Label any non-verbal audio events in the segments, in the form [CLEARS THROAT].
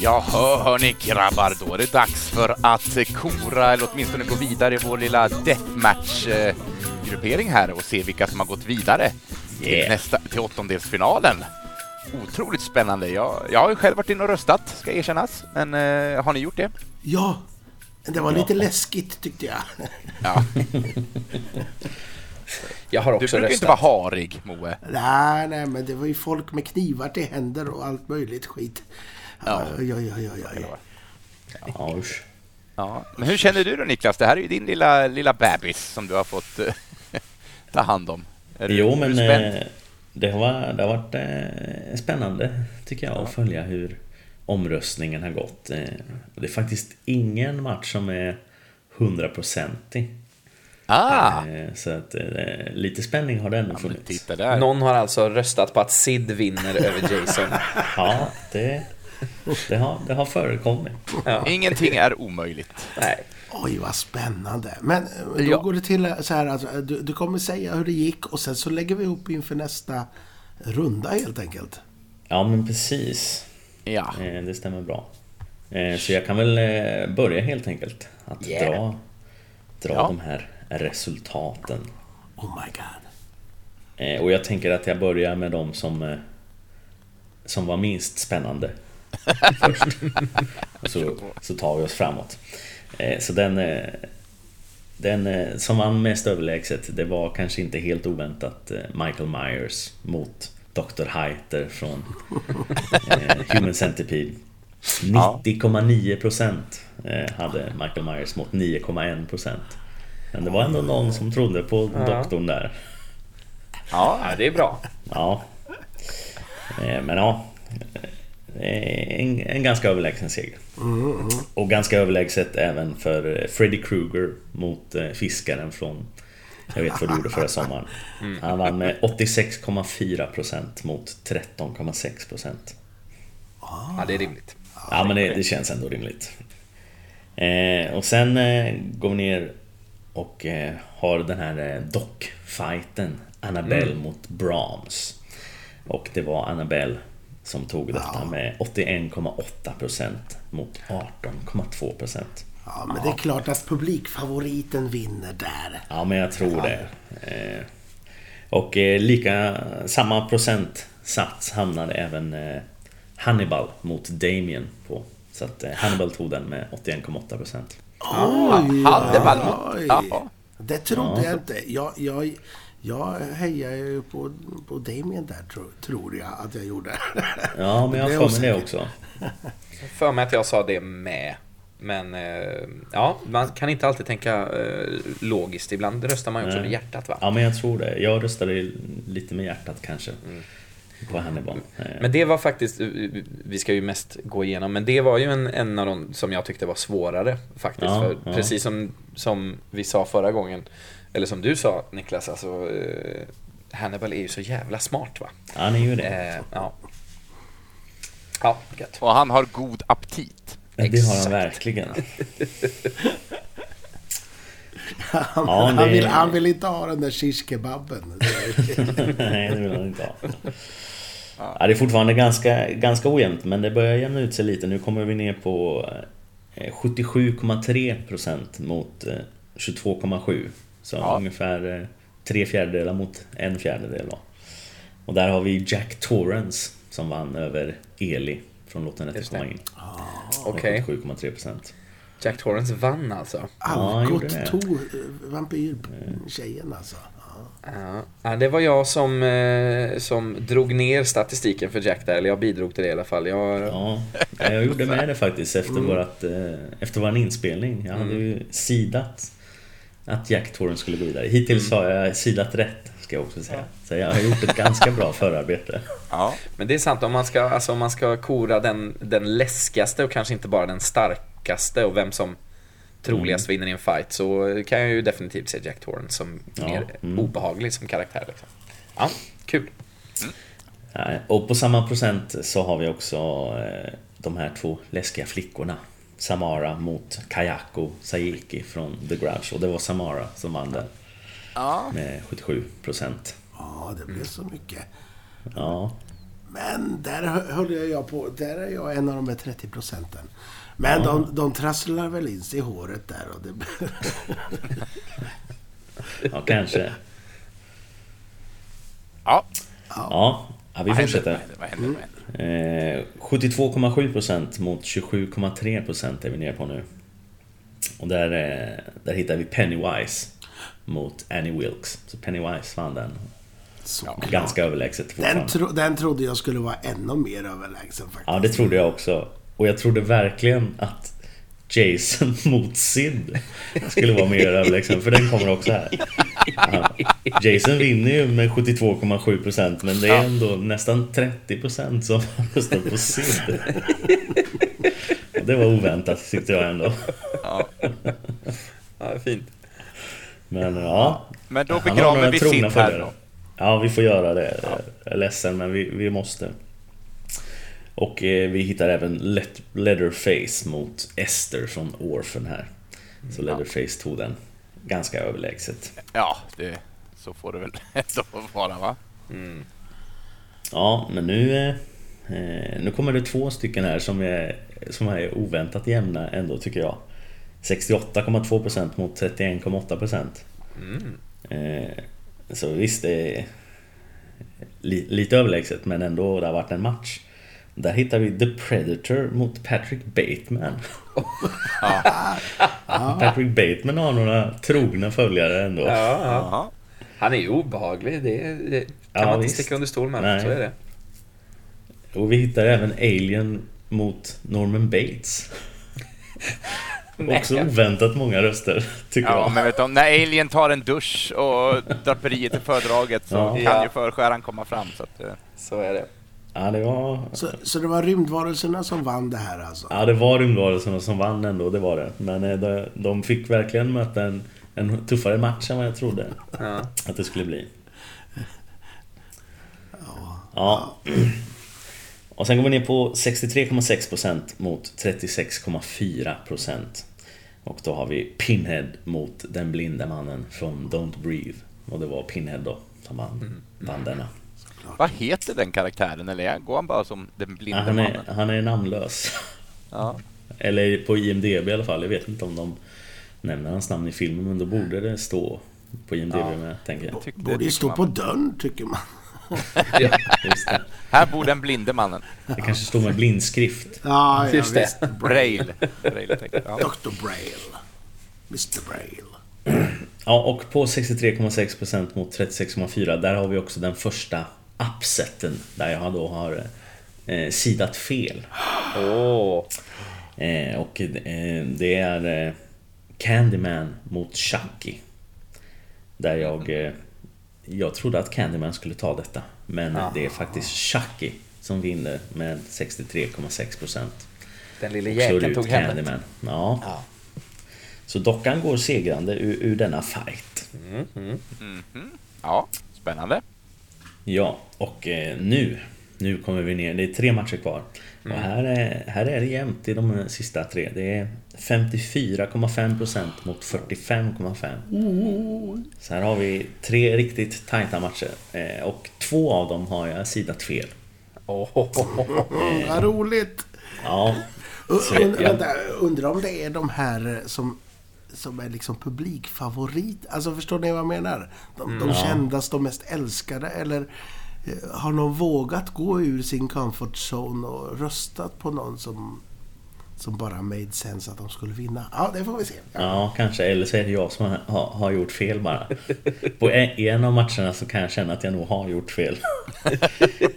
Ja, hörni grabbar, då är det dags för att kora, eller åtminstone gå vidare i vår lilla deathmatch. Eh, deathmatch-gruppering här och se vilka som har gått vidare till, Yeah. nästa, till åttondelsfinalen. Otroligt spännande. Jag, jag har ju själv varit inne och röstat, ska erkännas. Men eh, har ni gjort det? Ja, det var lite läskigt tyckte jag. Ja. [LAUGHS] Jag har Du också brukar ju inte röstat. vara harig, Moe. Nej, nej, men det var ju folk med knivar till händer och allt möjligt skit. Ja. Oj, oj, oj, oj. Ja, usch. Ja. Men hur känner du då Niklas? Det här är ju din lilla, lilla bebis som du har fått eh, ta hand om. Är du- Jo, är men du eh, det har, det har varit eh, spännande tycker jag att följa hur omröstningen har gått. Eh, det är faktiskt ingen match som är hundraprocentig. Ah! Så att lite spänning har det ändå Ja, funnits. där. Någon har alltså röstat på att Sid vinner över Jason. [LAUGHS] Ja, det, det, har, det har förekommit. Ja. [LAUGHS] Ingenting är omöjligt. Nej. Oj, vad spännande. Men eh, då Ja. går det till så här att du, du kommer säga hur det gick och sen så lägger vi ihop inför nästa runda helt enkelt. Ja, men precis. Ja. Eh, Det stämmer bra. Så jag kan väl börja helt enkelt. Att Yeah. dra, dra Ja. de här resultaten. Oh my god. Och jag tänker att jag börjar med de som, som var minst spännande. [LAUGHS] Först. Och så, så tar vi oss framåt. Eh, Så den, eh, den eh, som vann mest överlägset, det var kanske inte helt oväntat Michael Myers mot Dr. Heiter från [LAUGHS] Human Centipede. Ja. 90,9% eh, hade Michael Myers mot 9,1%. Men det var ändå någon som trodde på doktorn där. Ja. Det är bra. Ja. Men ja. Eh, En, en ganska överlägsen seger. Och ganska överlägset även för eh, Freddy Krueger mot eh, Fiskaren från Jag vet vad du gjorde förra sommaren. Han vann med 86,4% mot 13,6%. Ja, det är rimligt. Ja men det, det känns ändå rimligt. Eh, och sen eh, går vi ner och eh, har den här eh, dockfighten Annabelle mot Brahms. Och det var Annabelle som tog detta med 81,8% mot 18,2%. Ja, men det är klart att publikfavoriten vinner där. Ja men jag tror det. Eh, och eh, lika samma procentsats hamnade även eh, Hannibal mot Damien på. Så att Hannibal tog den med 81,8%. Oj, Hannibal mot-. Det trodde jag inte. Jag, jag, jag hejar ju på, på Damien där, tror, tror jag att jag gjorde. Ja men jag har [LAUGHS] för mig det också. För mig att jag sa det med. Men eh, ja, man kan inte alltid tänka eh, logiskt. Ibland röstar man ju också Nej. med hjärtat va? Ja men jag tror det. Jag röstade lite med hjärtat kanske. På Hannibal. Eh, Men det var faktiskt, vi ska ju mest gå igenom, men det var ju en, en av de som jag tyckte var svårare faktiskt. Ja, för ja. Precis som, som vi sa förra gången, eller som du sa Niklas, alltså eh, Hannibal är ju så jävla smart va? Han är ju det. Eh, ja. Ja, gött. Och han har god aptit. det har exakt. han verkligen. Han, Ja, han, det- vill, han vill inte ha den där shish-kebaben. [LAUGHS] Nej, det vill han inte ha. Ja, det är fortfarande ganska, ganska ojämnt, men det börjar jämna ut sig lite. Nu kommer vi ner på eh, 77,3% mot eh, 22,7%. Så Ja. ungefär eh, tre fjärdedelar mot en fjärdedel. Då. Och där har vi Jack Torrance som vann över Eli från Låt den rätte Just det. komma in. Okej, 7,3%. Jack Torrance vann alltså. han gjorde Algot det. Tor, vampyrtjejen alltså. Ja. Ja. Ja, det var jag som, eh, som drog ner statistiken för Jack där, eller jag bidrog till det i alla fall. Jag, Ja, jag gjorde med det faktiskt efter, vårat, eh, efter vår inspelning. Jag hade ju sidat att Jack Torrance skulle gå vidare. Hittills har jag sidat rätt, ska jag också säga. Så jag har gjort ett ganska bra förarbete. Ja. Men det är sant, om man ska, alltså, om man ska kora den, den läskigaste och kanske inte bara den starkaste och vem som troligast vinner i en fight så kan jag ju definitivt se Jack Torrance som Ja, mer mm. obehaglig som karaktär. Liksom. Ja, kul. Nej, Och på samma procent så har vi också eh, de här två läskiga flickorna. Samara mot Kayako Sayiki från The Grudge. Och det var Samara som vann den Ja. med 77 procent. Ja, det blev så mycket. Ja, Men där hö- höll jag, på. Där är jag en av de här 30 procenten. Men de, de trasslar väl in sig i håret där och det... [LAUGHS] ja kanske. Ja. Ja, ja vi Vad händer? fortsätter. Vad händer? Vad händer? Eh, 72,7% mot 27,3% är vi nere på nu. Och där, eh, där hittar vi Pennywise mot Annie Wilkes. Så Pennywise vann den. Så. Ganska överlägset Den, tro, den trodde jag skulle vara ännu mer överlägsen faktiskt. Ja, det trodde jag också. Och jag trodde verkligen att Jason [LAUGHS] mot Sid skulle vara mer överlägsen, för den kommer också här. Ja. Jason vinner ju med 72,7% men det är ändå nästan 30% som röstar på Sid. Det var oväntat tyckte jag ändå. Ja. Ja, fint. Men ja. Men då har begraver vi Sid här då. Ja, vi får göra det. Jag är ledsen, men vi, vi måste. Och eh, vi hittar även Let Leatherface mot Esther från Orphan här. Så Leatherface tog den ganska överlägset. Ja, det, så får det väl [LAUGHS] ändå vara va? Ja, men nu... eh, Eh, nu kommer det två stycken här som är, som är oväntat jämna ändå tycker jag. 68,2% mot 31,8%. Eh, så visst, det är li, lite överlägset men ändå det har varit en match. Där hittar vi The Predator mot Patrick Bateman. [LAUGHS] Patrick Bateman har några trogna följare ändå. Ja, ja. Han är ju obehaglig. Det, det kan Ja, man inte visst. sticka under stol med. Nej. Så är det. Och vi hittar även Alien mot Norman Bates. [LAUGHS] Också oväntat många röster, tycker Ja, jag. men vet du, när Alien tar en dusch och draperiet är fördraget så Ja. kan ju förskäran komma fram. Så att, eh, Så är det. Ja, det var... Så, så det var rymdvarelserna som vann det här alltså? Ja, det var rymdvarelserna som vann ändå, det var det. Men eh, de, de fick verkligen möta en, en tuffare match än vad jag trodde Ja. att det skulle bli. Ja. Och sen går vi ner på 63,6% mot 36,4%. Och då har vi Pinhead mot den blinde mannen från Don't Breathe. Och det var Pinhead då som vann, vann denna. Vad heter den karaktären? Eller går han bara som den Ja, blinde han, är, mannen? han är namnlös. Ja. Eller på IMDB i alla fall. Jag vet inte om de nämner hans namn i filmen, men då borde det stå på IMDB Ja. med, tänker jag. Det Borde ju stå man. på dörren, tycker man. [LAUGHS] Just det. Här bor den blinde mannen. det kanske står med blindskrift. Ja, ja Just det. visst. Braille. Braille ja. Dr. Braille. Mr. Braille. Ja, och på 63,6% mot 36,4% där har vi också den första upseten där jag då har eh, sidat fel. Åh. Eh, och eh, det är eh, Candyman mot Chucky. Där jag... Eh, jag trodde att Candyman skulle ta detta. Men det är faktiskt Chucky som vinner med 63,6%. Den lille jäkeln tog hem. Candyman. Ja. Ja. Så dockan går segrande ur, ur denna fight. ja, spännande. Ja, och eh, nu, nu kommer vi ner. Det är tre matcher kvar. Och här är, här är det jämnt i de sista tre. Det är 54,5% mot 45,5%. Så här har vi tre riktigt tajta matcher. Eh, och två av dem har jag sidat fel. Åh. Mm, vad roligt! Ja, Så, und, ja. vänta, undrar om det är de här eh, som, som är liksom publikfavorit. Alltså förstår ni vad jag menar? De, de kändaste, de mest älskade eller eh, har någon vågat gå ur sin comfort zone och röstat på någon som, som bara made sense att de skulle vinna? Ja, det får vi se. Ja. Ja, kanske. Eller så är det jag som har, har, gjort fel bara. På en, i en av matcherna så kan jag känna att jag nog har gjort fel. [LAUGHS]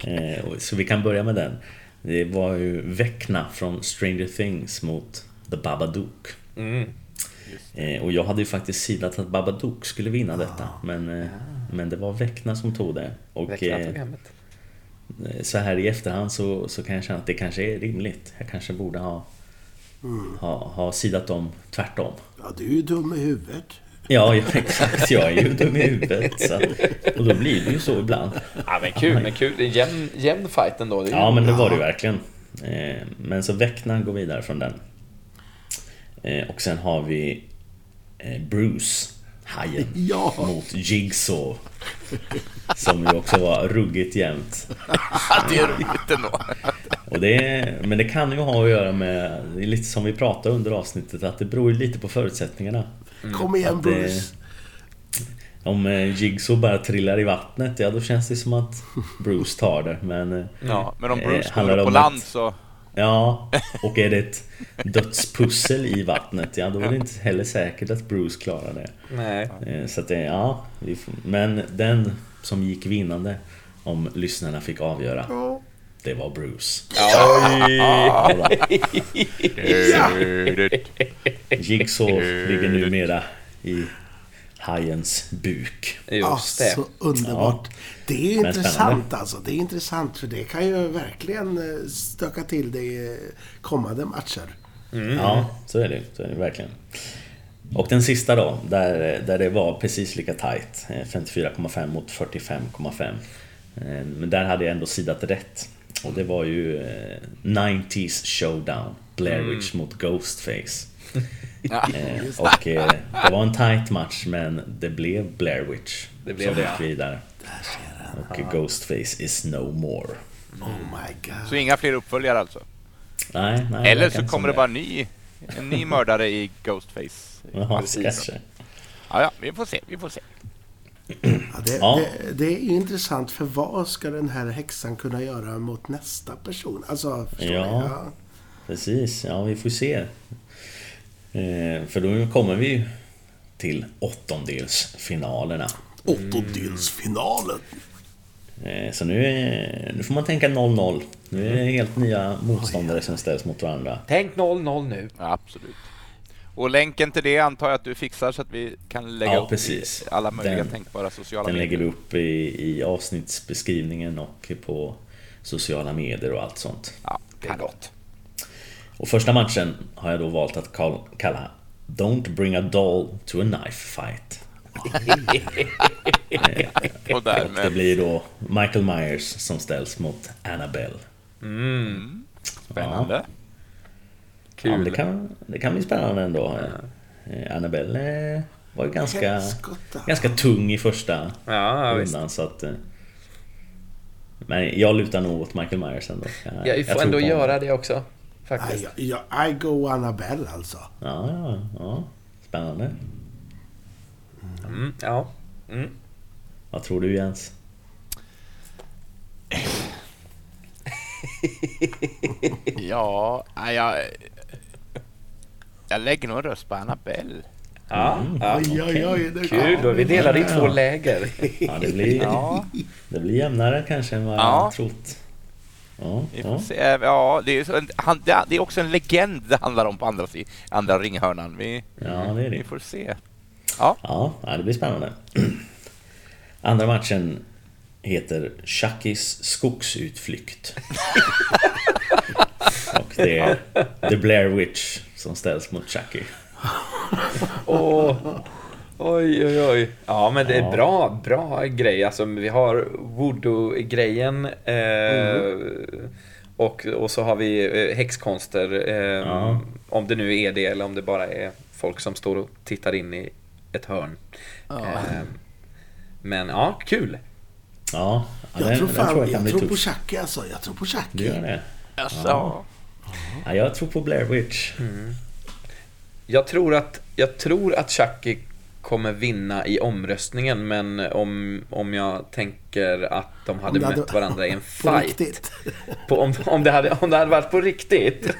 Eh, så vi kan börja med den. Det var ju Vecna från Stranger Things mot The Babadook. Mm. Eh, och jag hade ju faktiskt sidat att Babadook skulle vinna detta. Men, eh, men det var Vecna som tog det. Och tog eh, hem det. så här i efterhand så, så kan jag känna att det kanske är rimligt. Jag kanske borde ha, ha, ha sidat dem tvärtom. ja, du är ju dum i huvudet. Ja, ja, [LAUGHS] exakt. Jag är ju dum i huvudet. Så, och då blir det ju så ibland. Ja, men kul, men kul. Det är jämn, jämn fight ändå. Det är Ja, men det var det ju verkligen. Eh, Men så Väckna går vidare från den. Eh, Och sen har vi eh, Bruce, hajen, [LAUGHS] Ja. mot Jigsaw. Som ju också var ruggigt jämnt. det är roligt ändå. Och det, men det kan ju ha att göra med, det är lite som vi pratade under avsnittet, att det beror ju lite på förutsättningarna. Kom igen Att Bruce. Om eh, Jigsaw bara trillar i vattnet, ja då känns det som att Bruce tar det. Men, eh, Ja, men om Eh, Bruce det upp på land att- så... ja, och är det ett dödspussel i vattnet, ja då är det inte heller säkert att Bruce klarar det. Nej. Eh, Så att det, ja, men den som gick vinnande, om lyssnarna fick avgöra, Ja. det var Bruce. Ja. Jigsaw ligger numera i hajens buk. Just det. Alltså underbart. Det är ju Men intressant spännande. alltså. Det är intressant för det kan ju verkligen eh, stöka till det i kommande matcher. Ja, så är det, så är det verkligen. Och den sista då, där, där det var precis lika tight. eh, 54,5 mot 45,5. Eh, Men där hade jag ändå sidat rätt. Och det var ju eh, 90s showdown. Blair Witch mot Ghostface. [LAUGHS] Ja. Eh, och eh, det var en tight match men det blev Blair Witch Det blev som det, gick ja. vidare. Och Ghostface is no more. Oh my god. Så inga fler uppföljare alltså? Nej, nej, Eller så kommer det bara en ny, en ny mördare i Ghostface. [LAUGHS] Jaha, kanske. Ja, ja, vi får se, vi får se. Ja, det, Ja. Det, det är ju intressant för vad ska den här häxan kunna göra mot nästa person? Alltså, Ja. ni? Ja. Precis, ja vi får se. Eh, för då kommer vi till åttondelsfinalerna. Åttondelsfinalen. Eh, så nu, är, nu får man tänka 0-0. Nu är det helt nya motståndare som ställs mot varandra. Tänk 0-0 nu. Ja, absolut. Och länken till det antar jag att du fixar så att vi kan lägga Ja, upp precis. i alla möjliga Den- tänkbara sociala Den lägger medier. vi upp i, i avsnittsbeskrivningen och på sociala medier och allt sånt. Ja, Det är gott. Och första matchen har jag då valt att kall- kalla Don't bring a doll to a knife fight. [LAUGHS] Och Och det blir då Michael Myers som ställs mot Annabelle. Mm. Spännande. Ja, Kul. men det, kan, det kan bli spännande ändå. Eh, Annabelle eh, var ju ganska, Helskotta. ganska tung i första Ja, rundan så att... eh, Men jag lutar nog åt Michael Myers ändå. Jag, Ja, vi jag får tror ändå göra det också. Faktiskt. jag, jag, I go Annabelle alltså. Ja, ja, ja. Spännande. Mm, ja. Mm. Vad tror du Jens? [LAUGHS] Ja, nej, jag... Jag lägger nog en röst på Annabelle. Ja, ja. Oj, oj, oj. Det Kul, då är vi delade i två läger. [LAUGHS] Ja, det blir, Ja, det blir jämnare kanske än vad Ja. jag trott. Ja, ja. se. Ja, det är, han, det det är också en legend det handlar om på andra, andra ringhörnan. Vi, ja, det är vi det. får se. Ja, ja, det blir spännande. [CLEARS THROAT] Andra matchen heter Chuckys skogsutflykt. [LAUGHS] Och det är The Blair Witch som ställs mot Chucky. Åh. Oj, oj, oj. Ja, men det är Ja. bra, bra grej. Alltså, vi har voodoo-grejen. Eh, och, och så har vi eh, häxkonster. Eh, Ja. Om det nu är det eller om det bara är folk som står och tittar in i ett hörn. Eh, men ja, kul. Ja, ja Jag den, tror den fan, tror jag jag, tror på. Chucky alltså. Jag tror på Du Chucky. gör det? Alltså, Ja. Ja, jag tror på Blair Witch. Jag tror att, jag tror att Chucky kommer vinna i omröstningen men om, om jag tänker att de hade mött varandra i en [LAUGHS] På fight. riktigt. På, om, om, det hade, om det hade varit på riktigt [LAUGHS]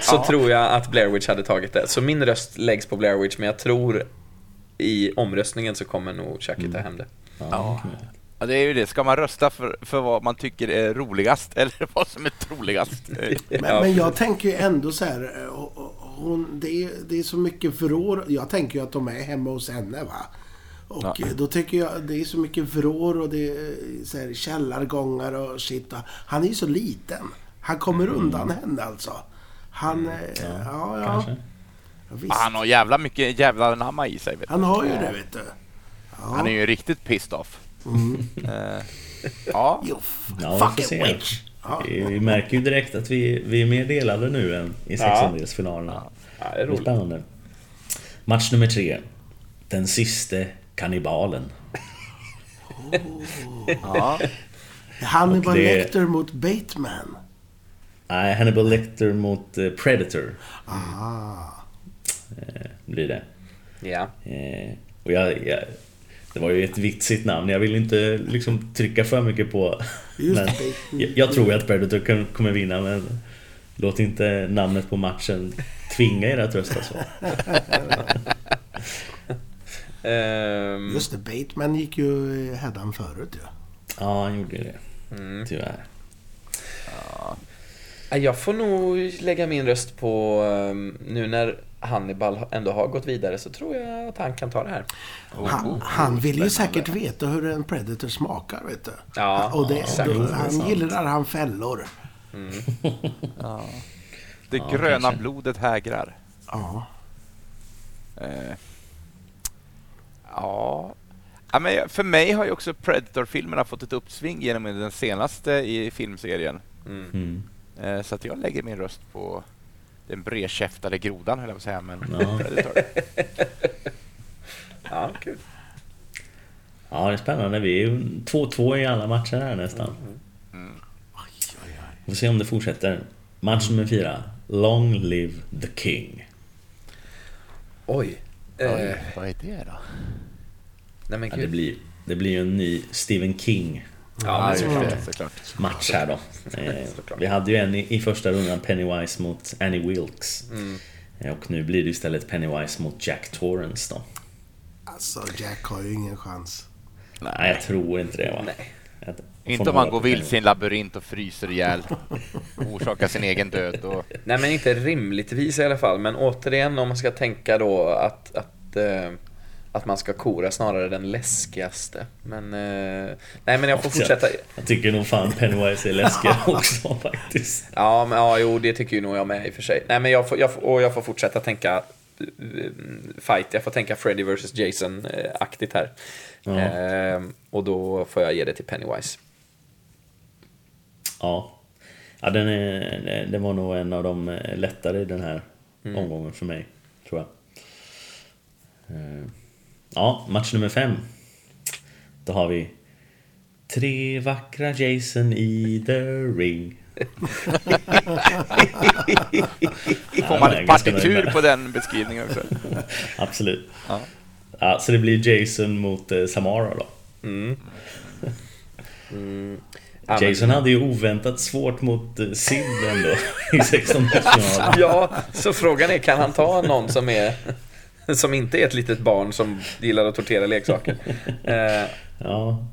så Ja. tror jag att Blair Witch hade tagit det. Så min röst läggs på Blair Witch men jag tror i omröstningen så kommer nog Chucky ta hem det. Ja, Ja. Ja, det är ju det. Ska man rösta för, för vad man tycker är roligast [LAUGHS] eller vad som är troligast? Men, Ja, men jag tänker ju ändå så här. eh, och- och- Hon, det, är, det är så mycket vrår. Jag tänker ju att de är hemma hos henne va. Och Ja. eh, då tycker jag det är så mycket vrår och det är så här, källargångar och shit. Och Han är ju så liten. Han kommer undan henne alltså. Han... eh, Ja, ja. Kanske. Ja. Han har jävla mycket jävla namma i sig. Vet du. Han har ju det, vet du. Ja. Han är ju riktigt pissed off. Mm. Eh, ja, You fucking witch! Ja. Vi, vi märker ju direkt att vi, vi är mer delade nu än i sextondelsfinalerna. Ja, det är Det är roligt. spännande. Match nummer tre. Den siste kannibalen. [LAUGHS] ja. Hannibal det- Lecter mot Bateman. Nej, Hannibal Lecter mot eh, Predator Ah. blir det. Ja. Eh, och jag, jag, det var ju ett vitsigt namn. Jag vill inte liksom trycka för mycket på... Just men jag, jag tror ju att Predator kan- kommer vinna men låt inte namnet på matchen tvinga er att rösta så. [LAUGHS] Ehm, Just det, Bateman gick ju hädan förut ju. Ja, han gjorde det. mm. Tyvärr. Ja, Jag får nog lägga min röst på, ehm, nu när Hannibal ändå har gått vidare så tror jag att han kan ta det här. Han, han vill ju säkert veta hur en Predator smakar, vet du. Ja, Och det, exakt. då, han gillar han fällor. [LAUGHS] Det Ja, gröna kanske. blodet hägrar. Ja. Eh, ja. ja men för mig har ju också Predator-filmerna fått ett uppsving genom den senaste i filmserien. Mm. Mm. Eh, så att jag lägger min röst på den bredkäftade grodan, höll jag på att säga. Men Ja. [LAUGHS] Ja, kul. Ja, det är spännande. Vi är ju 2-2 i alla matcher här nästan. Mm. Vi får se om det fortsätter. Match nummer fyra. Long live the king. Oj. Eh, Oj, vad är det då? nej men Ja, det, blir, det blir ju en ny Stephen King Ja, men just såklart. match här då. Eh, vi hade ju en i, i första rundan Pennywise mot Annie Wilkes. Mm. Eh, Och nu blir det istället Pennywise mot Jack Torrance då. Alltså, Jack har ju ingen chans. Nej, jag tror inte det va? Nej. Jag Inte om man går vilse i en labyrint och fryser ihjäl. Orsakar sin egen död. Och... Nej men inte rimligtvis i alla fall. Men återigen om man ska tänka då att, att, eh, att man ska kora snarare den läskigaste. Men eh, nej men jag får fortsätta. Jag tycker nog fan Pennywise är läskigare [LAUGHS] också faktiskt. Ja, men ja, jo det tycker ju nog jag med i och för sig. Nej men jag får, jag får, och jag får fortsätta tänka eh, fight. Jag får tänka Freddy vs Jason-aktigt här. Ja. Eh, och då får jag ge det till Pennywise. Ja. Ja, den, är, den var nog en av de eh, lättare i den här omgången för mig, tror jag. Eh, Ja, match nummer fem. Då har vi Tre vackra Jason i the ring. [LAUGHS] Får man ett partitur på den beskrivningen också? [LAUGHS] Absolut. Ja. Ja, så det blir Jason mot eh, Samara då. Mm. Mm. [LAUGHS] Jason hade ju oväntat svårt mot eh, Sid ändå i 16 finalen Ja, så frågan är kan han ta någon som är [LAUGHS] som inte är ett litet barn som gillar att tortera leksaker? [LAUGHS] Eh, Ja.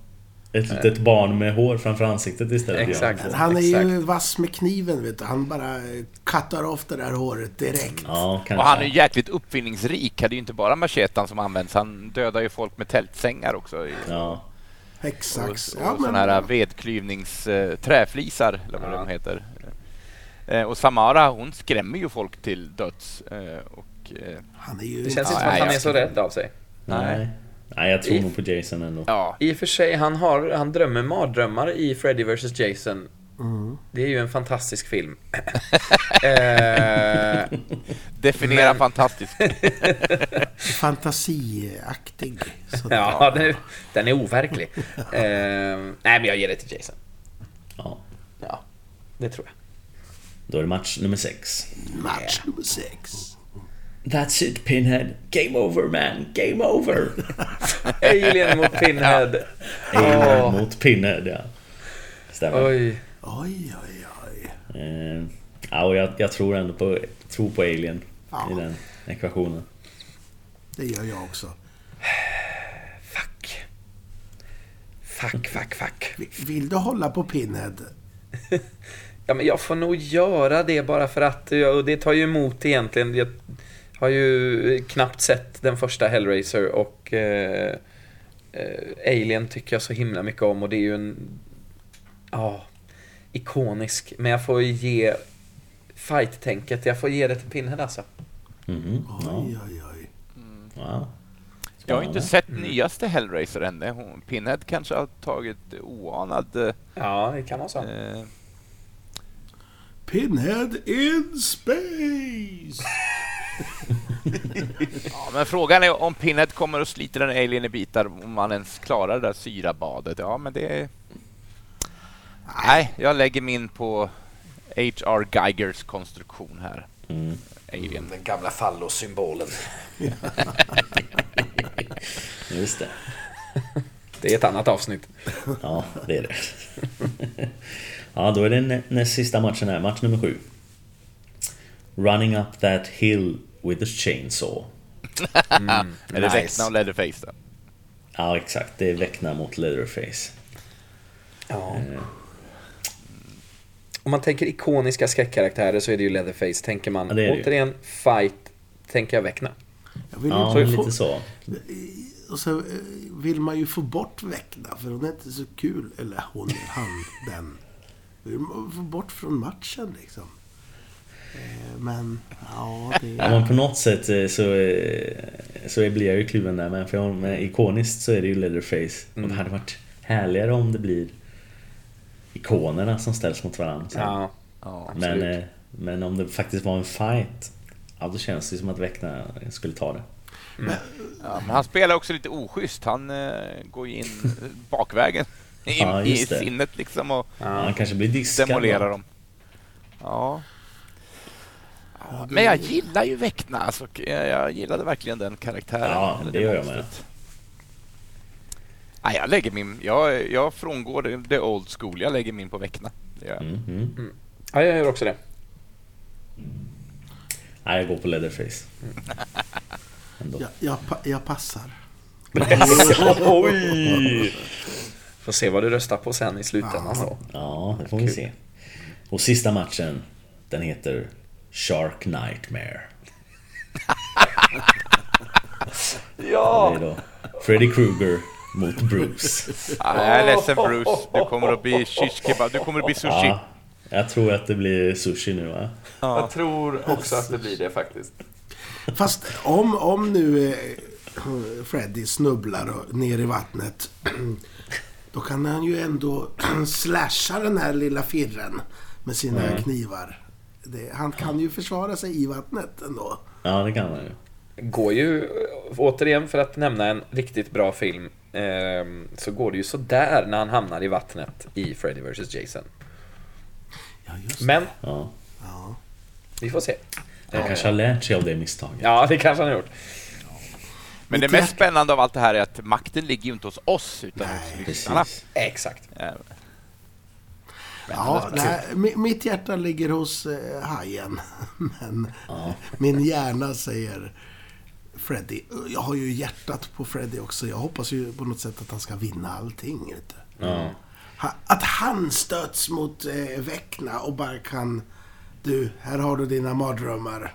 Ett litet barn med hår framför ansiktet istället. Exakt. Ja, Han är ju Exakt. vass med kniven, vet du. Han bara kattar av det där håret direkt. ja. Och han är ju jäkligt uppfinningsrik. Han är ju inte bara machetan som används. Han dödar ju folk med tältsängar också. Ja. och Exakt. och Ja, men, sådana här vedklyvnings... eh, träflisar, eller vad Ja. de heter. Eh, och Samara, hon skrämmer ju folk till döds. Eh, och, eh, han är ju... det känns inte som att han är så rädd av sig. Nej. Nej, jag tror I- nog på Jason ändå. ja, I och för sig, han, har, han drömmer mardrömmar i Freddy vs Jason. Mm. Det är ju en fantastisk film. [LAUGHS] eh, definiera Men- fantastiskt. [LAUGHS] Fantasiaktig. Ja, den är, den är overklig. [LAUGHS] Eh, nej, men jag ger det till Jason. Ja. Ja, det tror jag. Då är det match nummer sex. Match nummer sex. That's it Pinhead. Game over man. Game over. [LAUGHS] Alien mot Pinhead. Alien Åh. mot Pinhead, ja. Stämmer. Oj. Oj, oj, oj. Eh, ja, och jag, jag tror ändå på, tror på Alien Ja. i den ekvationen. Det gör jag också. Fuck. Fuck, fuck, fuck. Vi- Vill du hålla på Pinhead? [LAUGHS] Ja, men jag får nog göra det bara för att, och det tar ju emot egentligen. Jag har ju knappt sett den första Hellraiser och eh, eh, Alien tycker jag så himla mycket om och det är ju en, ja, ikonisk. Men jag får ge fight-tänket, jag får ge det till Pinhead alltså. Ja. Oj, oj, oj. ja. Jag har inte sett nyaste Hellraiser än. Pinhead kanske har tagit oanad... eh, Ja, det kan vara så. Eh, Pinhead in space! Ja, men frågan är om Pinhead kommer och sliter en alien i bitar om man ens klarar det där syrabadet. Ja, men det... är- Nej, jag lägger min på H.R. Geigers konstruktion här. Mm. Alien. Den gamla fallossymbolen. [LAUGHS] Just det. Det är ett annat avsnitt. Ja, det är det. ja, då är det nä näst sista matchen här. Match nummer sju. Running up that hill with a chainsaw. [LAUGHS] Är det Nice. Vecna och Leatherface då? Ja, exakt. Det är Vecna mot Leatherface. Ja. Eh, Om man tänker ikoniska skräckkaraktärer så är det ju Leatherface. Tänker man Ja, återigen fight, tänker jag Vecna. Jag vill Ja, få, lite så. Och så eh, vill man ju få bort Vecna, för hon är inte så kul. Eller hon, han, den. Vill man få bort från matchen liksom. Eh, Men, ja, det... Ja, men på något sätt eh, så, eh, så blir jag ju kluven där med. För jag- med ikoniskt så är det ju Leatherface. Och det hade varit härligare om det blir ikonerna som ställs mot varandra. Ja, Ja. men, men om det faktiskt var en fight Ja, då känns det som att Vecna skulle ta det. Ja, men han spelar också lite oschysst. Han eh, går ju in [LAUGHS] bakvägen i, Ja, i sinnet liksom och Ja, han kanske blir diskad. demolerar då. dem. Ja. Ja. Men jag gillar ju Vecna. Alltså, jag, gillade verkligen den karaktären. Ja, eller det gör jag med. Nej, jag lägger min... Jag, jag frångår det, det old school. Jag lägger min på. Det gör jag. Mm, mm. ja, jag gör också det. Nej, jag går på Leatherface. [LAUGHS] Jag, jag, pa- jag passar. [LAUGHS] Oj! Får se vad du röstar på sen i slutändan då. Ja, det får vi se. Och sista matchen, den heter Shark Nightmare. [LAUGHS] Ja! Det är då Freddy Krueger mot Bruce. Ja, jag är ledsen Bruce. Du kommer att bli shish kebab. Du kommer att bli sushi. Ja, jag tror att det blir sushi nu va? Jag tror också att det blir det faktiskt. Fast om, om nu eh, Freddy snubblar ner i vattnet. [CLEARS THROAT] Då kan han ju ändå [CLEARS THROAT] slasha den här lilla firren med sina knivar. Det, han kan ju försvara sig i vattnet ändå. Ja, det kan man ju. Går ju, återigen för att nämna en riktigt bra film, ehm, så går det ju sådär när han hamnar i vattnet i Freddy vs Jason. Ja, just det. Men, Ja. Ja. vi får se. Han kanske har lärt sig av det misstaget. Ja, det kanske han har gjort. Men det mest spännande av allt det här är att makten ligger ju inte hos oss utan hos lyssnarna. Exakt. Ja, nej, mi- mitt hjärta ligger hos eh, hajen. [LAUGHS] Men min hjärna säger Freddy. Jag har ju hjärtat på Freddy också. Jag hoppas ju på något sätt att han ska vinna allting. Vet du. Ja. Att han stöts mot eh, Vecna och bara kan... Du, här har du dina mardrömmar.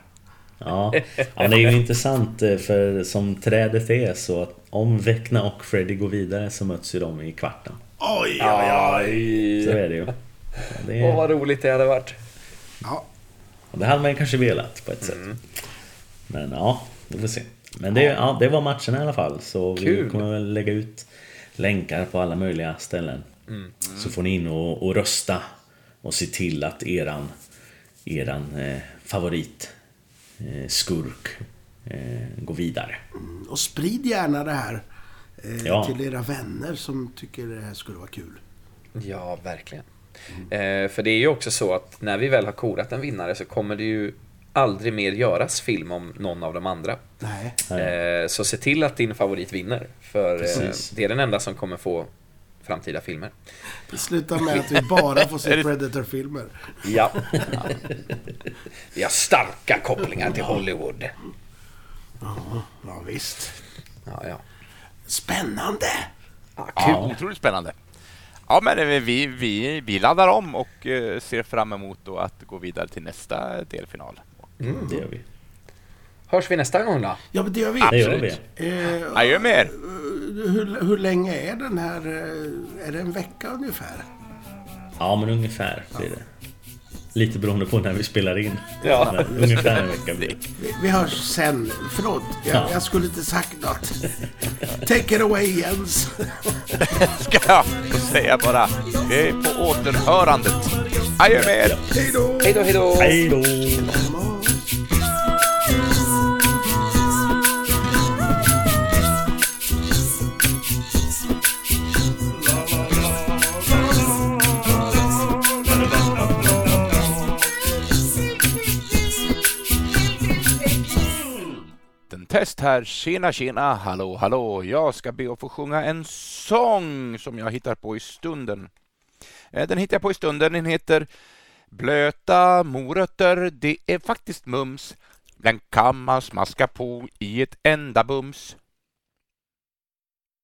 Ja. ja, det är ju intressant eh, för som trädet är så att om Vecna och Freddy går vidare så möts ju de i kvarten. Oj, oj, oj. Så är det ju. Ja, Det, Åh, vad roligt det hade varit. Ja, det hade man ju kanske velat på ett sätt. Men ja, vi får se. Men det, ja, det var matchen i alla fall. Så vi Kul. kommer väl lägga ut länkar på alla möjliga ställen. Så får ni in och, och rösta och se till att eran, eran eh, favorit eh, skurk eh, går vidare. och sprid gärna det här eh, Ja. till era vänner som tycker det här skulle vara kul. Ja, verkligen. Eh, för det är ju också så att när vi väl har korat en vinnare så kommer det ju aldrig mer göras film om någon av de andra. Nej. Eh, så se till att din favorit vinner. För eh, det är den enda som kommer få framtida filmer. Det slutar med att vi bara får se Predator-filmer. Ja. [LAUGHS] Vi har starka kopplingar till Hollywood. Ja, visst. Ja, ja. Spännande! ja kul. Ja. Otroligt spännande. Ja, men eh, vi, vi, vi laddar om och eh, ser fram emot då att gå vidare till nästa delfinal. Det gör vi. Hörs vi nästa gång då? Ja, men det gör vi. Det gör Absolut. vi. Eh, med er! hur, hur länge är den här? eh, Är det en vecka ungefär? Ja, men ungefär blir det. Lite beroende på när vi spelar in. Ja. Men Ungefär en vecka [LAUGHS] blir. Vi, vi hörs sen. Förlåt, jag, Ja. jag skulle inte sagt något. Take it away Jens. [LAUGHS] Ska jag få säga bara. Vi är på återhörandet. Adjö med er. Hej då! Hej då, hej då! Hej då! Gäst här. Tjena, tjena. Hallå, hallå. Jag ska be att få sjunga en sång som jag hittar på i stunden. Eh, den hittar jag på i stunden. Den heter Blöta morötter, det är faktiskt mums. Den kan man smaska på i ett enda bums.